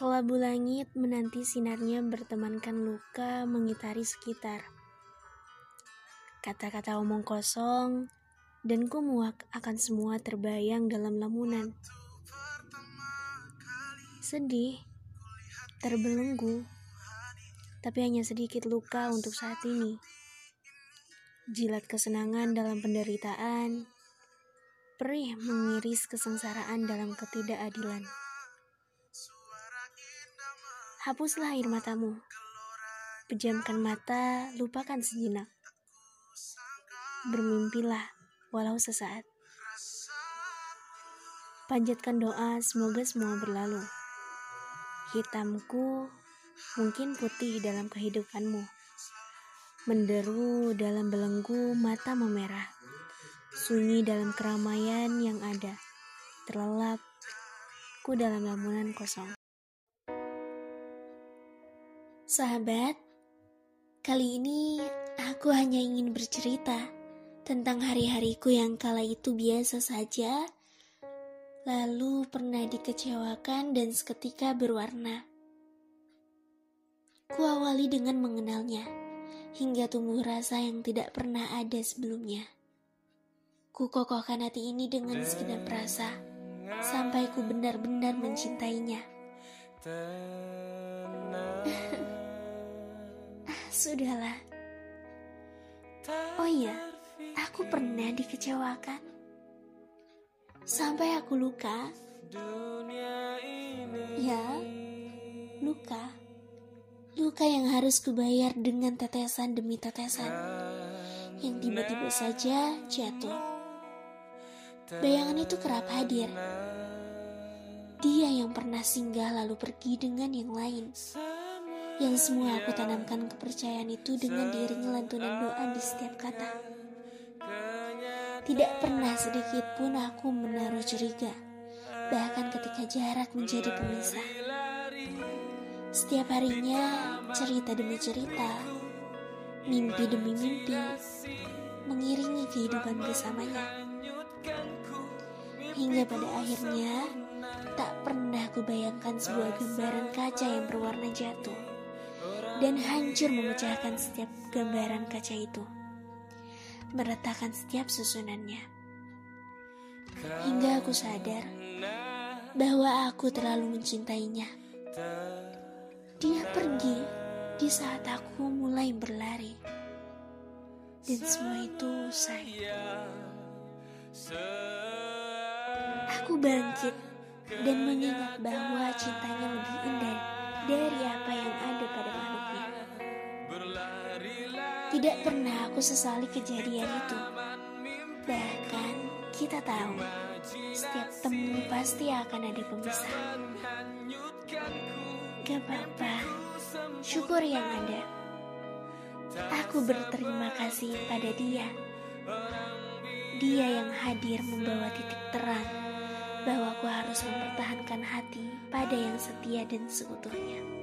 Kelabu langit menanti sinarnya bertemankan luka mengitari sekitar. Kata-kata omong kosong, dan ku muak akan semua terbayang dalam lamunan. Sedih, terbelenggu, tapi hanya sedikit luka untuk saat ini. Jilat kesenangan dalam penderitaan, perih mengiris kesengsaraan dalam ketidakadilan. Hapuslah air matamu. Pejamkan mata, lupakan sejenak. Bermimpilah, walau sesaat. Panjatkan doa, semoga semua berlalu. Hitamku mungkin putih dalam kehidupanmu. Menderu dalam belenggu, mata memerah. Sunyi dalam keramaian yang ada. Terlelap, ku dalam lamunan kosong. Sahabat, kali ini aku hanya ingin bercerita tentang hari-hariku yang kala itu biasa saja, lalu pernah dikecewakan dan seketika berwarna. Ku awali dengan mengenalnya, hingga tumbuh rasa yang tidak pernah ada sebelumnya. Ku kokohkan hati ini dengan segenap rasa, sampai ku benar-benar mencintainya. Sudahlah. Oh iya, aku pernah dikecewakan. Sampai aku luka. Ya, luka. Luka yang harus kubayar dengan tetesan demi tetesan. Yang tiba-tiba saja jatuh. Bayangan itu kerap hadir. Dia yang pernah singgah lalu pergi dengan yang lain yang semua aku tanamkan kepercayaan itu dengan diiringi lantunan doa di setiap kata. Tidak pernah sedikit pun aku menaruh curiga, bahkan ketika jarak menjadi pemisah. Setiap harinya, cerita demi cerita, mimpi demi mimpi, mengiringi kehidupan bersamanya. Hingga pada akhirnya, tak pernah kubayangkan sebuah gambaran kaca yang berwarna jatuh dan hancur memecahkan setiap gambaran kaca itu, meretakan setiap susunannya. Hingga aku sadar bahwa aku terlalu mencintainya. Dia pergi di saat aku mulai berlari, dan semua itu usai. Aku bangkit dan mengingat bahwa cintanya lebih indah dari apa yang Tidak pernah aku sesali kejadian itu. Bahkan kita tahu, setiap temu pasti akan ada pemisah. Gak apa-apa, syukur yang ada. Aku berterima kasih pada dia. Dia yang hadir membawa titik terang bahwa aku harus mempertahankan hati pada yang setia dan seutuhnya.